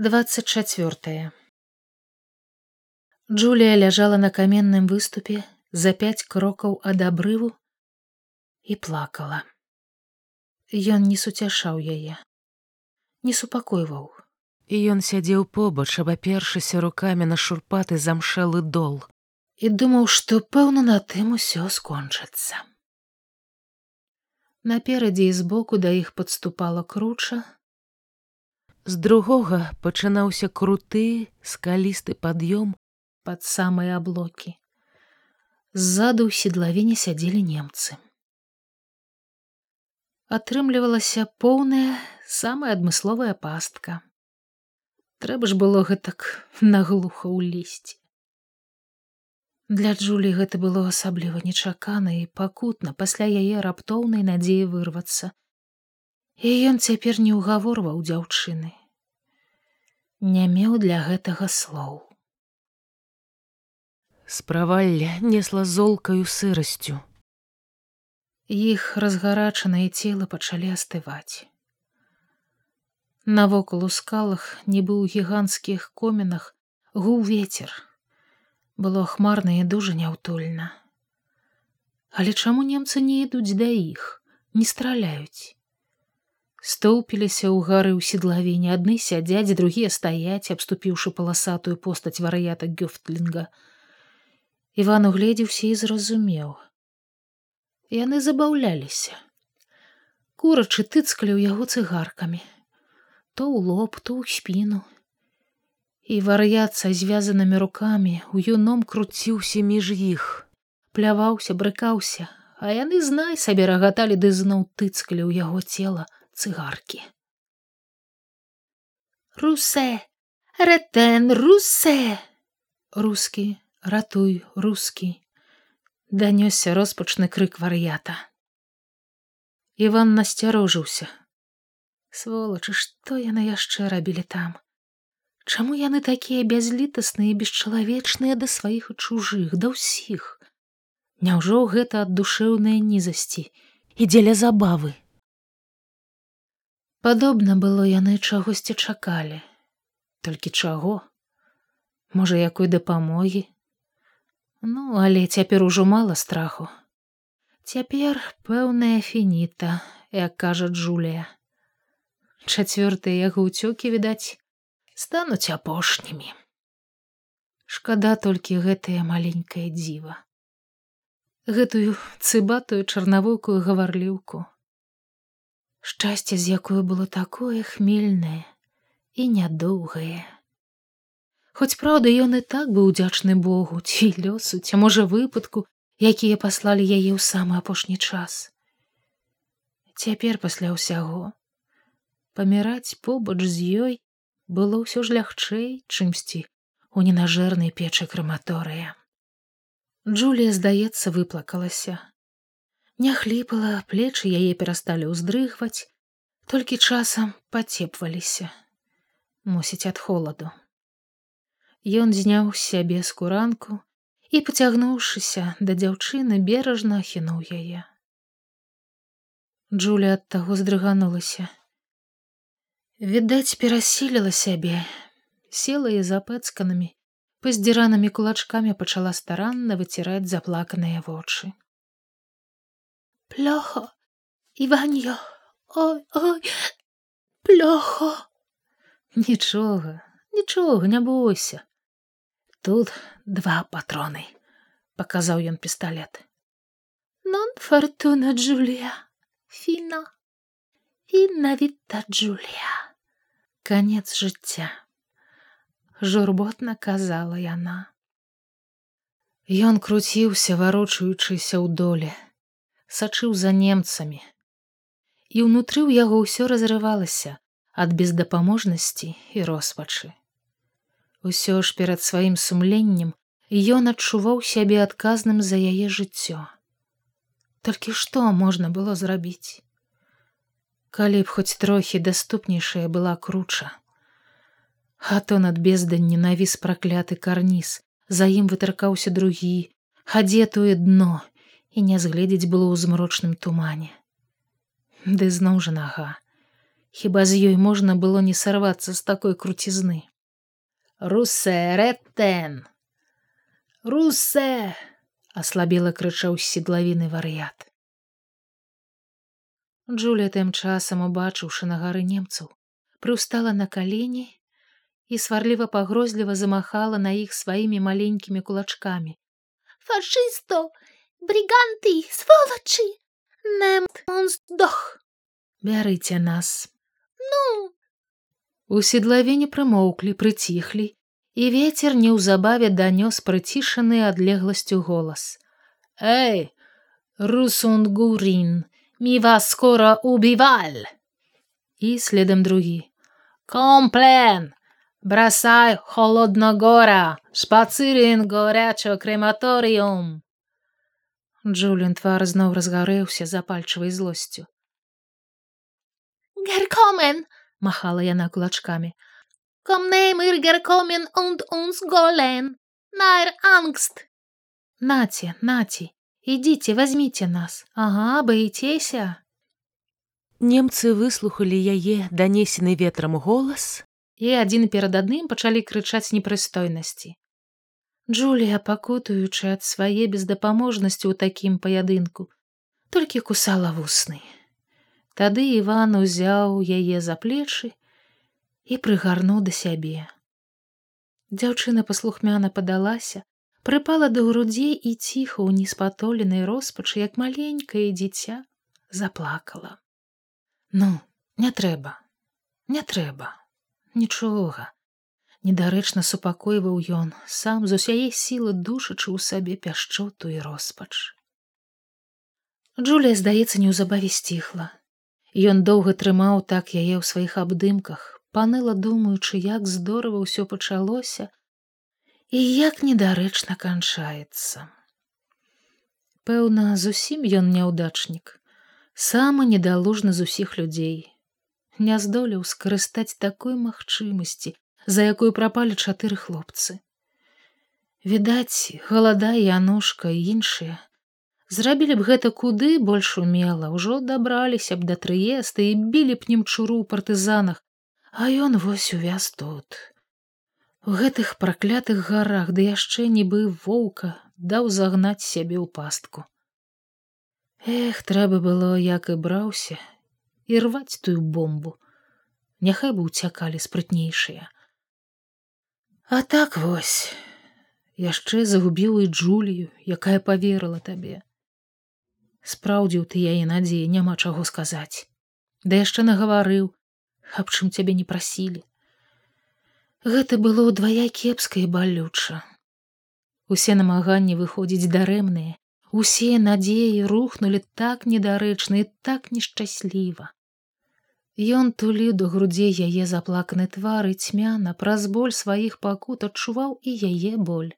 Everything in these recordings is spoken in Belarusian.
24 Джулія ляжала на каменным выступе за пяць крокаў ад абрыву і плакала. Ён не суцяшаў яе, не супакойваў. І ён сядзеў побач, абапершыся рукамі на шурпаты замшэлы дол і думаў, што пэўна на тым усё скончыцца. Наперадзе і збоку да іх падступала круча, З другога пачынаўся круты скалісты пад'ём пад самыя аблокі. Ззаду ў седлавіне сядзелі немцы. Атрымлівалася поўная самая адмысловая пастка. Трэба ж было гэтак наглуха ў лісці. Для Джулі гэта было асабліва нечакана і пакутна пасля яе раптоўнай надзеі вырвацца. І ён цяпер не ўгаворваў дзяўчыны. Не меў для гэтага слоў. Справалля несла золкаю сырасцю. Іх разгарачаныя целы пачалі астываць. Навокал у скалах, нібы ў гіганцкіх комінах, гуў ветер. Было хмарна і дужа няўтульна. Але чаму немцы не ідуць да іх, не страляюць? Стоўпіліся ў гары ў седлавіне адны сядзяць другія стаяць абступіўшы паласатую постаць варыята гёфтлінга иван угледзеўся і зразумеў яны забаўляліся курачы тыцкалі ў яго цыгаркамі то ў лоб то ў спіну і вар'ят са звязанымі рукамі у юном круціўся між іх пляваўся брыкаўся а яны знай сабе рагаталі ды зноў тыцкалі ў яго цела цыгаркі. Русе, рэтэн, русе! Рускі, ратуй, рускі, данёсся роспачны крык вар'ята. Іван насцярожыўся. Сволачы, што яны яшчэ рабілі там? Чаму яны такія бязлітасныя і бесчалавечныя да сваіх і чужых, да ўсіх? Няўжо гэта ад душэўнай нізасці і дзеля забавы? Падобна было яны чагосьці чакалі, толькі чаго, можа якой дапамогі. Ну, але цяпер ужо мала страху. Цяпер пэўная фініта, як кажа Джулія. Чацвёртыя яго ўцёкі відаць, стануць апошнімі. Шкада толькі гэтае маленькае дзіва. Гэтую цыбатую чарнавокую гаварліўку шчасце з якое было такое хмельнае і нядоўгае. Хоць праўда ён і так быў удзячны богу ці лёсу ці можа выпадку якія паслалі яе ў самы апошні час. Цяпер пасля ўсяго паміраць побач з ёй было ўсё ж лягчэй чымсьці у ненажэрнай печы крэматорыя Джулія здаецца выплакалася не хліпала плечы яе перасталі ўздрыгваць толькі часам пацепваліся мусіць ад холаду. Ён зняў сябе скуранку і пацягнуўшыся да дзяўчыны беражна ахінуў яе. Джуля ад таго здрыганулася. Відаць перасіліла сябе села і запэцканымі паздзіранымі кулачкамі пачала старанна выціраць заплаканыя вочы плохо иваньё ой ой плохо нічога нічога не бойся тут два патроны показаў ён пісталлет нон фортуна джулія фіна фінавіта джулія конец жыцця журботна казала яна Ён круціўся варочаючыся ў доле Сачыў за немцамі. І ўнутры ў яго ўсё разрывалася ад бездапаможнасці і роспачы. Усё ж перад сваім сумленнем ён адчуваў сябе адказным за яе жыццё. Толькі што можна было зрабіць? Калі б хоць трохі даступнейшая была круча. А то над безданні навіс пракляты карніз за ім вытыркаўся другі хадзетуе дно і не згледзець было ў змрочным тумане. Ды зноў жа нага, Хіба з ёй можна было не сарвацца з такой круцізны. Русэрэтэн! Русе! аслабела крычаў седлавіны вар'ят. Джуля тым часам убачыўшы на гары немцаў, прыўстала на калені і сварліва пагрозліва замахала на іх сваімі маленькімі кулачкамі. Фашысто, бриганты, сволачы, Немт он здох. Бярыце нас. Ну, У седлавіне прымоўклі, прыціхлі, і вецер неўзабаве данёс прыцішаны адлегласцю голас. Эй, Русунгурин, ми вас скоро убиваль. І следам другі. Комплен! Бросай холодногора, шпацырин горячо крематорыум. Джулін твар зноў разгарэўся запальчывай злосцю. Геркомен, махала яна кулачкамі. Комнеймыр Геркомен und uns голен. Найр ангст. Наце, наці, ідзіце, возьміце нас. Ага, баіцеся. Немцы выслухалі яе данесены ветрам голас і адзін перад адным пачалі крычаць непрыстойнасці. Джулія, пакутуючы ад свае бездапаможнасці ў такім паядынку, толькі кусала вусны. Тады Іван узяў яе за плечы і прыгарнуў да сябе. Дзяўчына паслухмяна падалася, прыпала да грудзей і ціха ў неспатоленай роспачы, як маленькае дзіця заплакала. Ну, не трэба, не трэба, нічога. Недарэчна супакойваў ён, сам з усяе сілы душачы ў сабе пяшчоту і роспач. Джулія, здаецца, неўзабаве сціхла. Ён доўга трымаў так яе ў сваіх абдымках, паныла думаючы, як здорава ўсё пачалося і як недарэчна канчаецца. Пэўна, зусім ён няўдачнік, самы недалужны з усіх людзей. Не здолеў скарыстаць такой магчымасці, за якую прапалі чатыры хлопцы. Відаць, галада і анушка і іншыя. Зрабілі б гэта куды больш умела, ўжо дабраліся б да трыеста і білі б немчуру ў партызанах, а ён вось увяз тут. У гэтых праклятых гарах ды яшчэ нібы воўка даў загнаць сябе ў пастку. Эх, трэба было, як і браўся і рваць тую бомбу. Няхай бы уцякалі спрытнейшыя. А так вось яшчэ загубіў і Джулію, якая поверыла табе. Спраўдзіў ты яе надзеі няма чаго сказаць. Да яшчэ нагаварыў, аб чым цябе не прасілі. Гэта было ўдвая кепска і балюча. Усе намаганні выходзіць дарэмныя, усе надзеі рухнулі так недарэчна і так нешчасліва. Ён туліў до грудзей яе заплаканы твар і цьмяна праз боль сваіх пакут адчуваў і яе боль,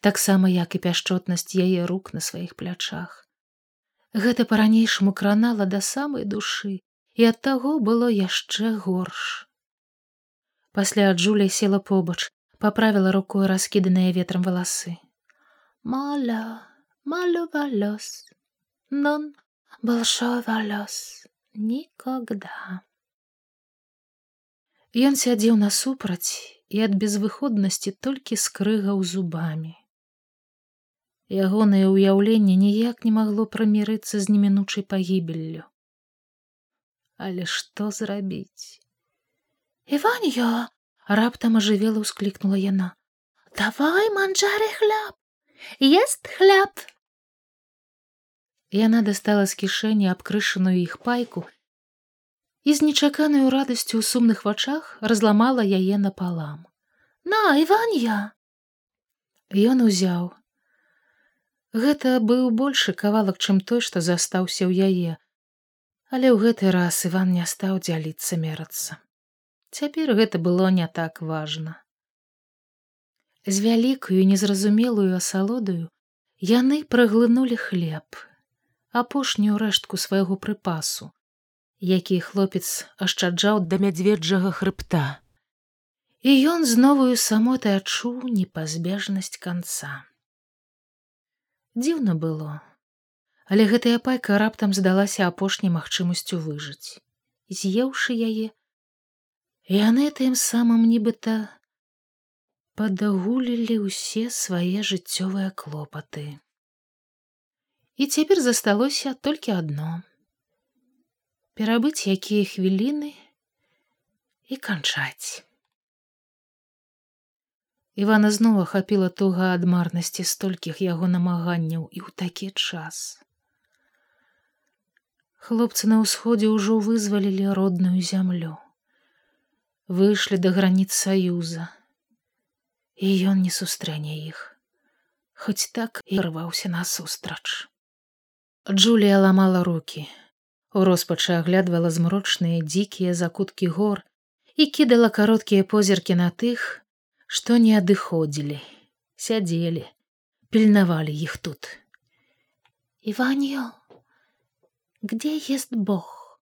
таксама як і пяшчотнасць яе рук на сваіх плячах. Гэта па-ранейшаму кранала да самай душы і ад таго было яшчэ горш. Пасля Джуля села побач, паправіла рукой раскіданыя ветрам валасы. Маля, малю валёс, нон большой валёс, никогда. Ён сядзеў насупраць і ад безвыходнасці толькі скрыгаў зубамі. Ягонае ўяўленне ніяк не магло прамірыцца з немінучай пагібеллю. Але што зрабіць? Іваньё раптам ажывела ўсклікнула яна. Давай манжары хляб, Ест хляб. Яна дастала з кішэні абкрышаную іх пайку і з нечаканаю радасцю ў сумных вачах разламала яе напалам. На Іванья! Ён узяў. Гэта быў большы кавалак, чым той, што застаўся ў яе, але ў гэты раз Іван не стаў дзяліцца мерацца. Цяпер гэта было не так важна. З вялікую незразумелую асалодаю яны праглынулі хлеб, апошнюю рэштку свайго прыпасу, які хлопец ашчаджаў да мядзведжага хрыбта. І ён з новую самотай адчуў непазбежнасць канца. Дзіўна было, але гэтая пайка раптам здалася апошняй магчымасцю выжыць. з'еўшы яе, яны тым самым нібыта падагулілі ўсе свае жыццёвыя клопаты. І цяпер засталося толькі адно перабыць якія хвіліны і канчаць. Івана зноў ахапіла туга ад марнасці столькіх яго намаганняў і ў такі час. Хлопцы на ўсходзе ўжо вызвалілі родную зямлю. Выйшлі да граніц саюза, і ён не сустрэне іх, хоць так і рваўся насустрач. Джулія ламала руки, у роспачы аглядвала змрочныя дзікія закуткі гор і кідала кароткія позіркі на тых, што не адыходзілі, сядзелі, пільнавалі іх тут. Иваньо, где есть Бог?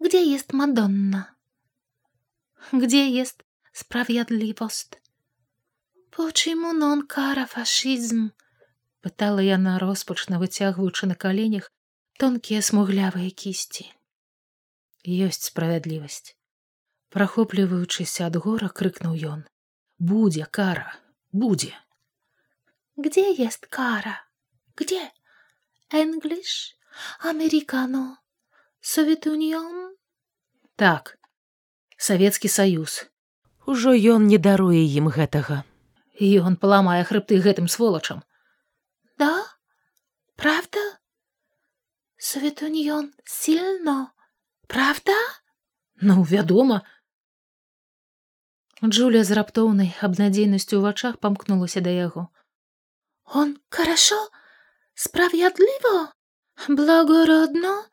Где есть Мадонна? Где есть справедливость? Почему нон кара фашизм? Пытала яна роспачна выцягваючы на каленях тонкія смуглявыя кісці. Ёсць справядлівасць. Прахопліваючыся ад гора крыкнуў ён будзе кара! Будзе где есть кара? Где? Энглиш американо советунион так савецкі саюз ужо ён не даруе ім гэтага. Ён паламае хрыбты гэтым сволачам да? Правда советунион сильно правда ну вядома Джулія з раптоўнай абнадзейнасцю ў вачах памкнулася да яго. Он хорошо, справядліво, благородно.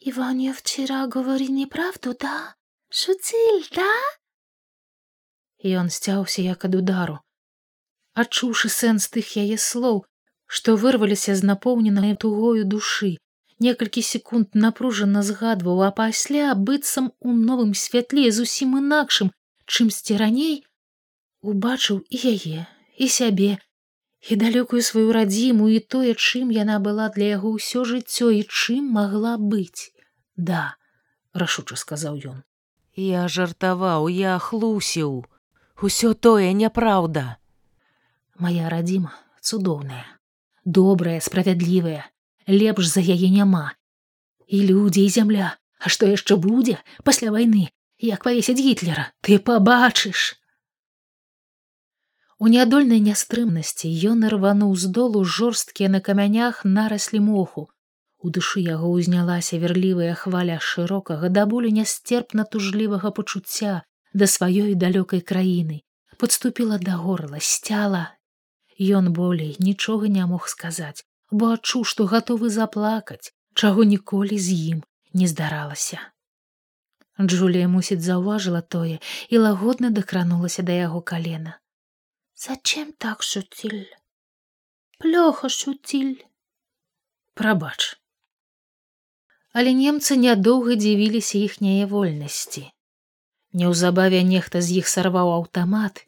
Иваня вчера говорил неправду, да? Шутил, да? І ён сцяўся як ад удару. Адчуўшы сэнс тых яе слоў, што вырваліся з напоўненай тугою душы, некалькі секунд напружана згадваў, а пасля быццам у новым святле зусім інакшым, чымсьці раней убачыў і яе і сябе і далёкую сваю радзіму і тое чым яна была для яго ўсё жыццё і чым магла быць. Да рашуча сказаў ён. Я жартаваў я хлусіў. Усё тое няпраўда моя радзіма цудоўная добрая справядлівая лепш за яе няма. І людзі і зямля. А што яшчэ будзе пасля вайны як павесяць гітлера? Ты пабачыш! У нядольнай нястрымнасці ён рвануў з долу жорсткія на камянях нараслі моху. У душы яго ўзнялася верлівая хваля шырокага да болю нястерпна тужлівага пачуцця да сваёй далёкай краіны. Подступіла да горла сцяла. Ён болей нічога не мог сказаць бо адчуў што гатовы заплакаць чаго ніколі з ім не здаралася Джулія мусіць заўважыла тое і лагодна дакранулася да яго калена. Зачем так шуціль? Плёха шуціль. Прабач. Але немцы нядоўга дзівіліся іхняе вольнасці. Неўзабаве нехта з іх сарваў аўтамат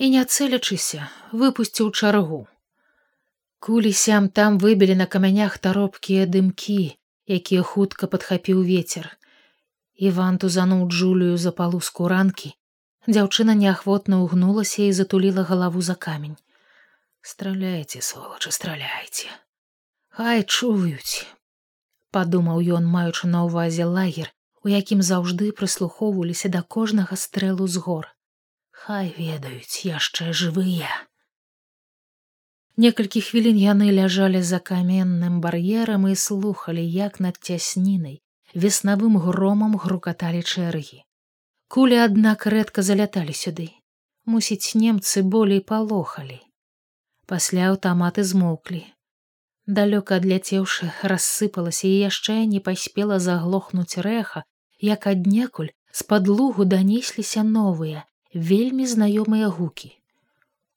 і, не цэлячыся, выпусціў чаргу. Кулі сям там выбілі на камянях таропкія дымкі, якія хутка падхапіў вецер, Іван тузануў Джулію за палуску ранкі. Дзяўчына неахвотна ўгнулася і затуліла галаву за камень. Страляйце, сволачы, страляйце. Хай чуюць, падумаў ён, маючы на ўвазе лагер, у якім заўжды прыслухоўваліся да кожнага стрэлу з гор. Хай ведаюць яшчэ жывыя. Некалькі хвілін яны ляжалі за каменным бар'ерам і слухалі, як над цяснінай веснавым громам грукаталі чэргі. Кулі, аднак рэдка заляталі сюды. Мусіць, немцы болей палохалі. Пасля аўтаматы змоўклі. Далёка адляцеўшы, рассыпалася і яшчэ не паспела заглохнуць рэха, як аднекуль з-пад лугу данесліся новыя, вельмі знаёмыя гукі.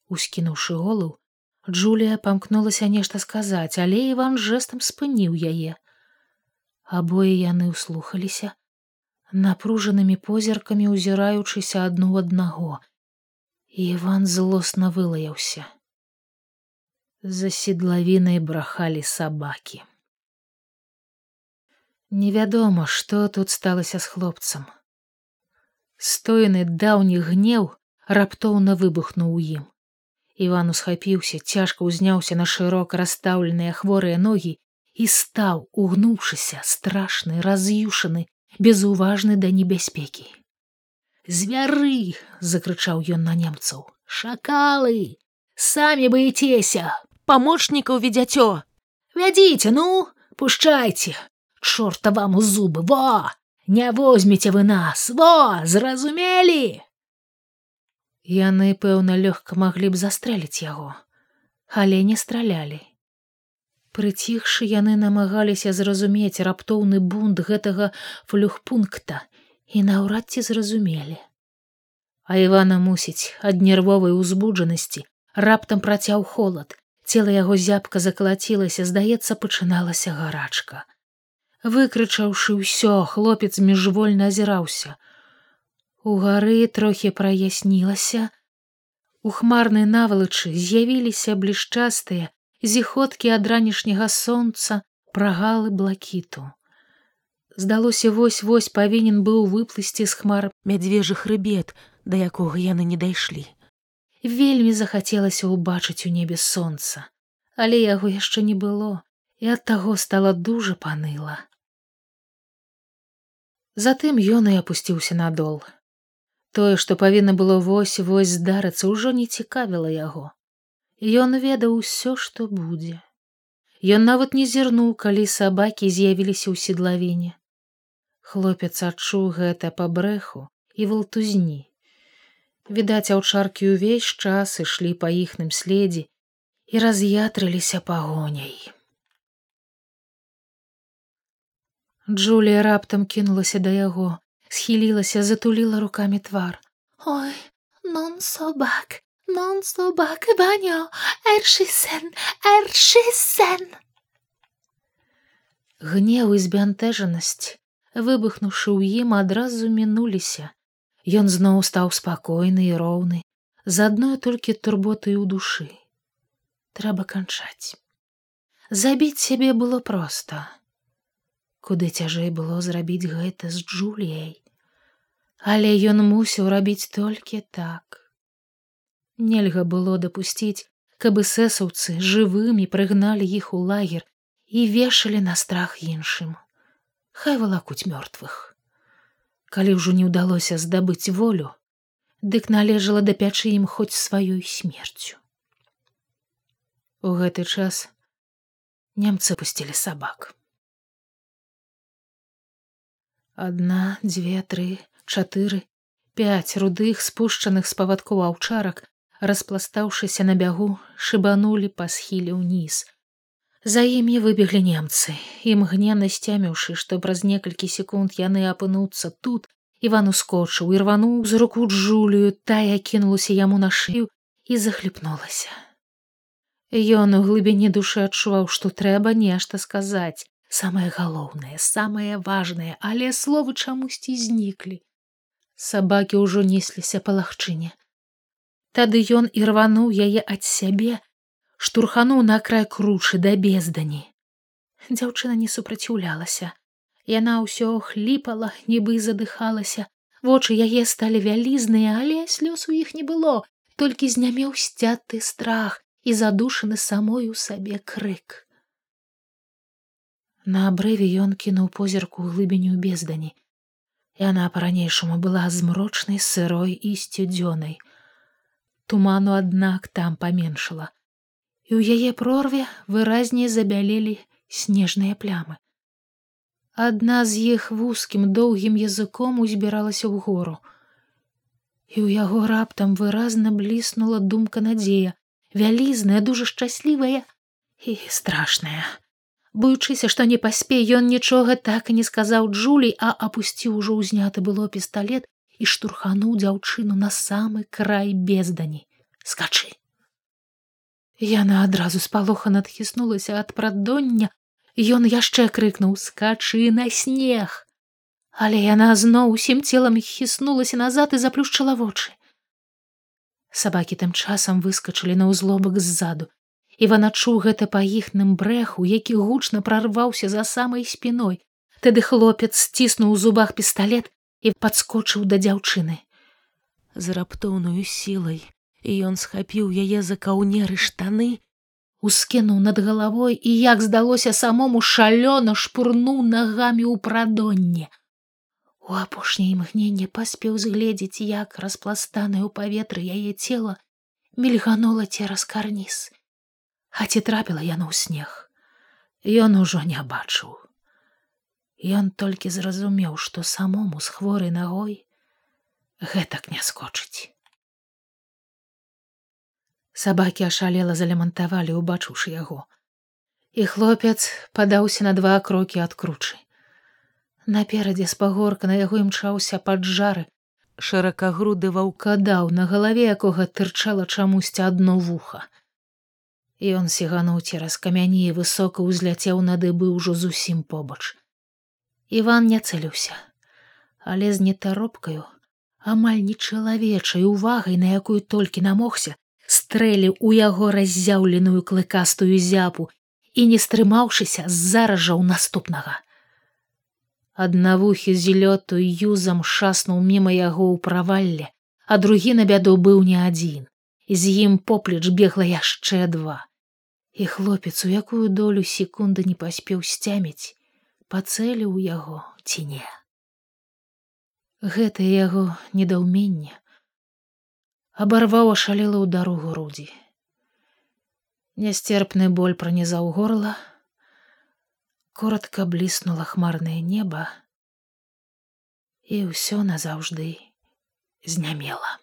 Ускінуўшы голаў, Джулія памкнулася нешта сказаць, але Іван жэсам спыніў яе абое яны ўслухаліся напружанымі позіркамі ўзіраючыся адну аднаго іван злосна вылаяўся за седлавінай брахалі сабакі Невядома, што тут сталася з хлопцам. Стоены даўні гнеў раптоўна выбухнуў у ім. Іван усхапіўся, цяжка ўзняўся на шырока расстаўленыя хворыя ногі і стаў, угнуўшыся, страшны, раз'юшаны, безуважны да небяспекі. Звяры! — закрычаў ён на немцаў. Шакалы! Самі баецеся! Памочнікаў ведзяцё! Вядзіце, ну, пушчайце! Чорта вам у зубы, во! Не возьмеце вы нас, во, зразумелі! Яны, пэўна, лёгка маглі б застрэліць яго, але не стралялі. Прыціхшы яны намагаліся зразумець раптоўны бунт гэтага флюхпункта і наўрад ці зразумелі. А Івана мусіць ад нервовай узбуджанасці раптам працяў холад, цела яго зябка закалацілася, здаецца, пачыналася гарачка. Выкрычаўшы ўсё, хлопец міжвольна азіраўся. У гары трохі праяснілася. У хмарнай навалачы з'явіліся блішчастыя зіходкі ад ранішняга сонца прагалы блакіту. Здалося вось-вось павінен быў выплысці з хмар мядзвежы хрыбет, да якога яны не дайшлі. Вельмі захацелася ўбачыць у небе сонца, але яго яшчэ не было, і ад таго стала дужа паныла. Затым ён і апусціўся надол. Тое, што павінна было вось-вось здарыцца, ўжо не цікавіла яго. Ён ведаў усё, што будзе. Ён нават не зірнуў, калі сабакі з'явіліся ў седлавіне. Хлопец адчуў гэта па брэху і валтузні. Відаць, аўчаркі ўвесь час ішлі па іхным следзе і раз'ятрыліся пагоняй. Джулія раптам кінулася да яго, схілілася, затуліла руками твар. Ой, нон собак, нон собак, банё, эршысен, эршысен. Гнеў і збянтэжанасць, выбухнуўшы ў ім адразу мінуліся. Ён зноў стаў спакойны і роўны, з адной толькі турботай у душы. Трэба канчаць. Забіць сябе было проста куды цяжэй было зрабіць гэта з Джуліяй. Але ён мусіў рабіць толькі так. Нельга было дапусціць, каб эсэсаўцы жывымі прыгналі іх у лагер і вешалі на страх іншым. Хай валакуць мёртвых. Калі ўжо не ўдалося здабыць волю, дык належала дапячы ім хоць сваёй смерцю. У гэты час немцы пусцілі сабак адна дзве тры чатыры пять рудых спушчаных з павадкоў аўчарак распластаўшыся на бягу шыбанулі па схіле ўніз. За імі выбеглі немцы імгненна сцяміўшы што праз некалькі секунд яны апынуцца тут иван ускочыў і рвануў з руку джулію тая кінулася яму на шыю і захліпнулася. Ён у глыбіні душы адчуваў што трэба нешта сказаць самое галоўнае самое важное але словы чамусьці зніклі сабакі ўжо несліся па лагчыне. Тады ён ірвануў яе ад сябе штурхануў на край кручы да бездані. Дзяўчына не супраціўлялася. Яна ўсё хліпала нібы задыхалася. Вочы яе сталі вялізныя але слёз у іх не было толькі знямеў сцяты страх і задушаны самой у сабе крык На абрыве ён кінуў позірку глыбіню бездані. Яна па-ранейшаму была змрочнай сырой і сцюдзёнай. Туману, аднак там паменшала. І ў яе прорве выразней забялелі снежныя плямы. Адна з іх вузкім доўгім языком узбіралася ў гору. І ў яго раптам выразна бліснула думка надзея, вялізная, дужа шчаслівая і страшная. Боючыся, што не паспей, ён нічога так і не сказаў Джулій, а апусціў ужо ўзняты было пісталлет і штурхануў дзяўчыну на самы край бездані. скачы. Яна адразу спалоха надхіснулася ад прадоння, Ён яшчэ крыкнуў скачы на снег. Але яна зноў усім целам хіснулася назад і заплюшчыла вочы. Сабакі тым часам выскачылі на ўзлобак ззаду. Іван адчуў гэта па іхным брэху, які гучна прарваўся за самай спіной. Тады хлопец сціснуў у зубах пісталет і падскочыў да дзяўчыны. З раптоўнаю сілай, ён схапіў яе за каўнеры штаны, ускінуў над галавой і, як здалося самому шалёна шпурнуў нагамі ў прадонне. У апошняе імгненне паспеў згледзець, як распластанае ў паветры яе цела мільганула цераз карніз. А ці трапіла яно ў снег. Ён ужо не бачыў. Ён толькі зразумеў, што самому з хворай нагой гэтак не скочыць. Сабакі ашалела залямантавалі, убачыўшы яго. І хлопец падаўся на два крокі ад кручы. Наперадзе з пагорка на яго імчаўся пад жары, шыракагруды ваўкадаў, на галаве якога тырчала чамусьці адно вуха. Ён сігануў цераз камяні і высока ўзляцеў на дыбы ўжо зусім побач. Іван не цэліўся, але з нетаропкаю, амаль нечалавечай увагай, на якую толькі намогся, стрэліў у яго раззяўленую клыкастую зяпу і, не стрымаўшыся, заражаў наступнага. Аднавухі з лёту юзам шаснуў міма яго ў правалле, а другі на бяду быў не адзін, з ім поплеч бегла яшчэ два. І хлопец, у якую долю секунды не паспеў сцяміць, пацэліў яго ці не. Гэта яго недаўменне абарваў ашалела ў дарогу рудзі. Нястерпны боль пранізаў горла, коротко бліснула хмарнае неба, і ўсё назаўжды знямела.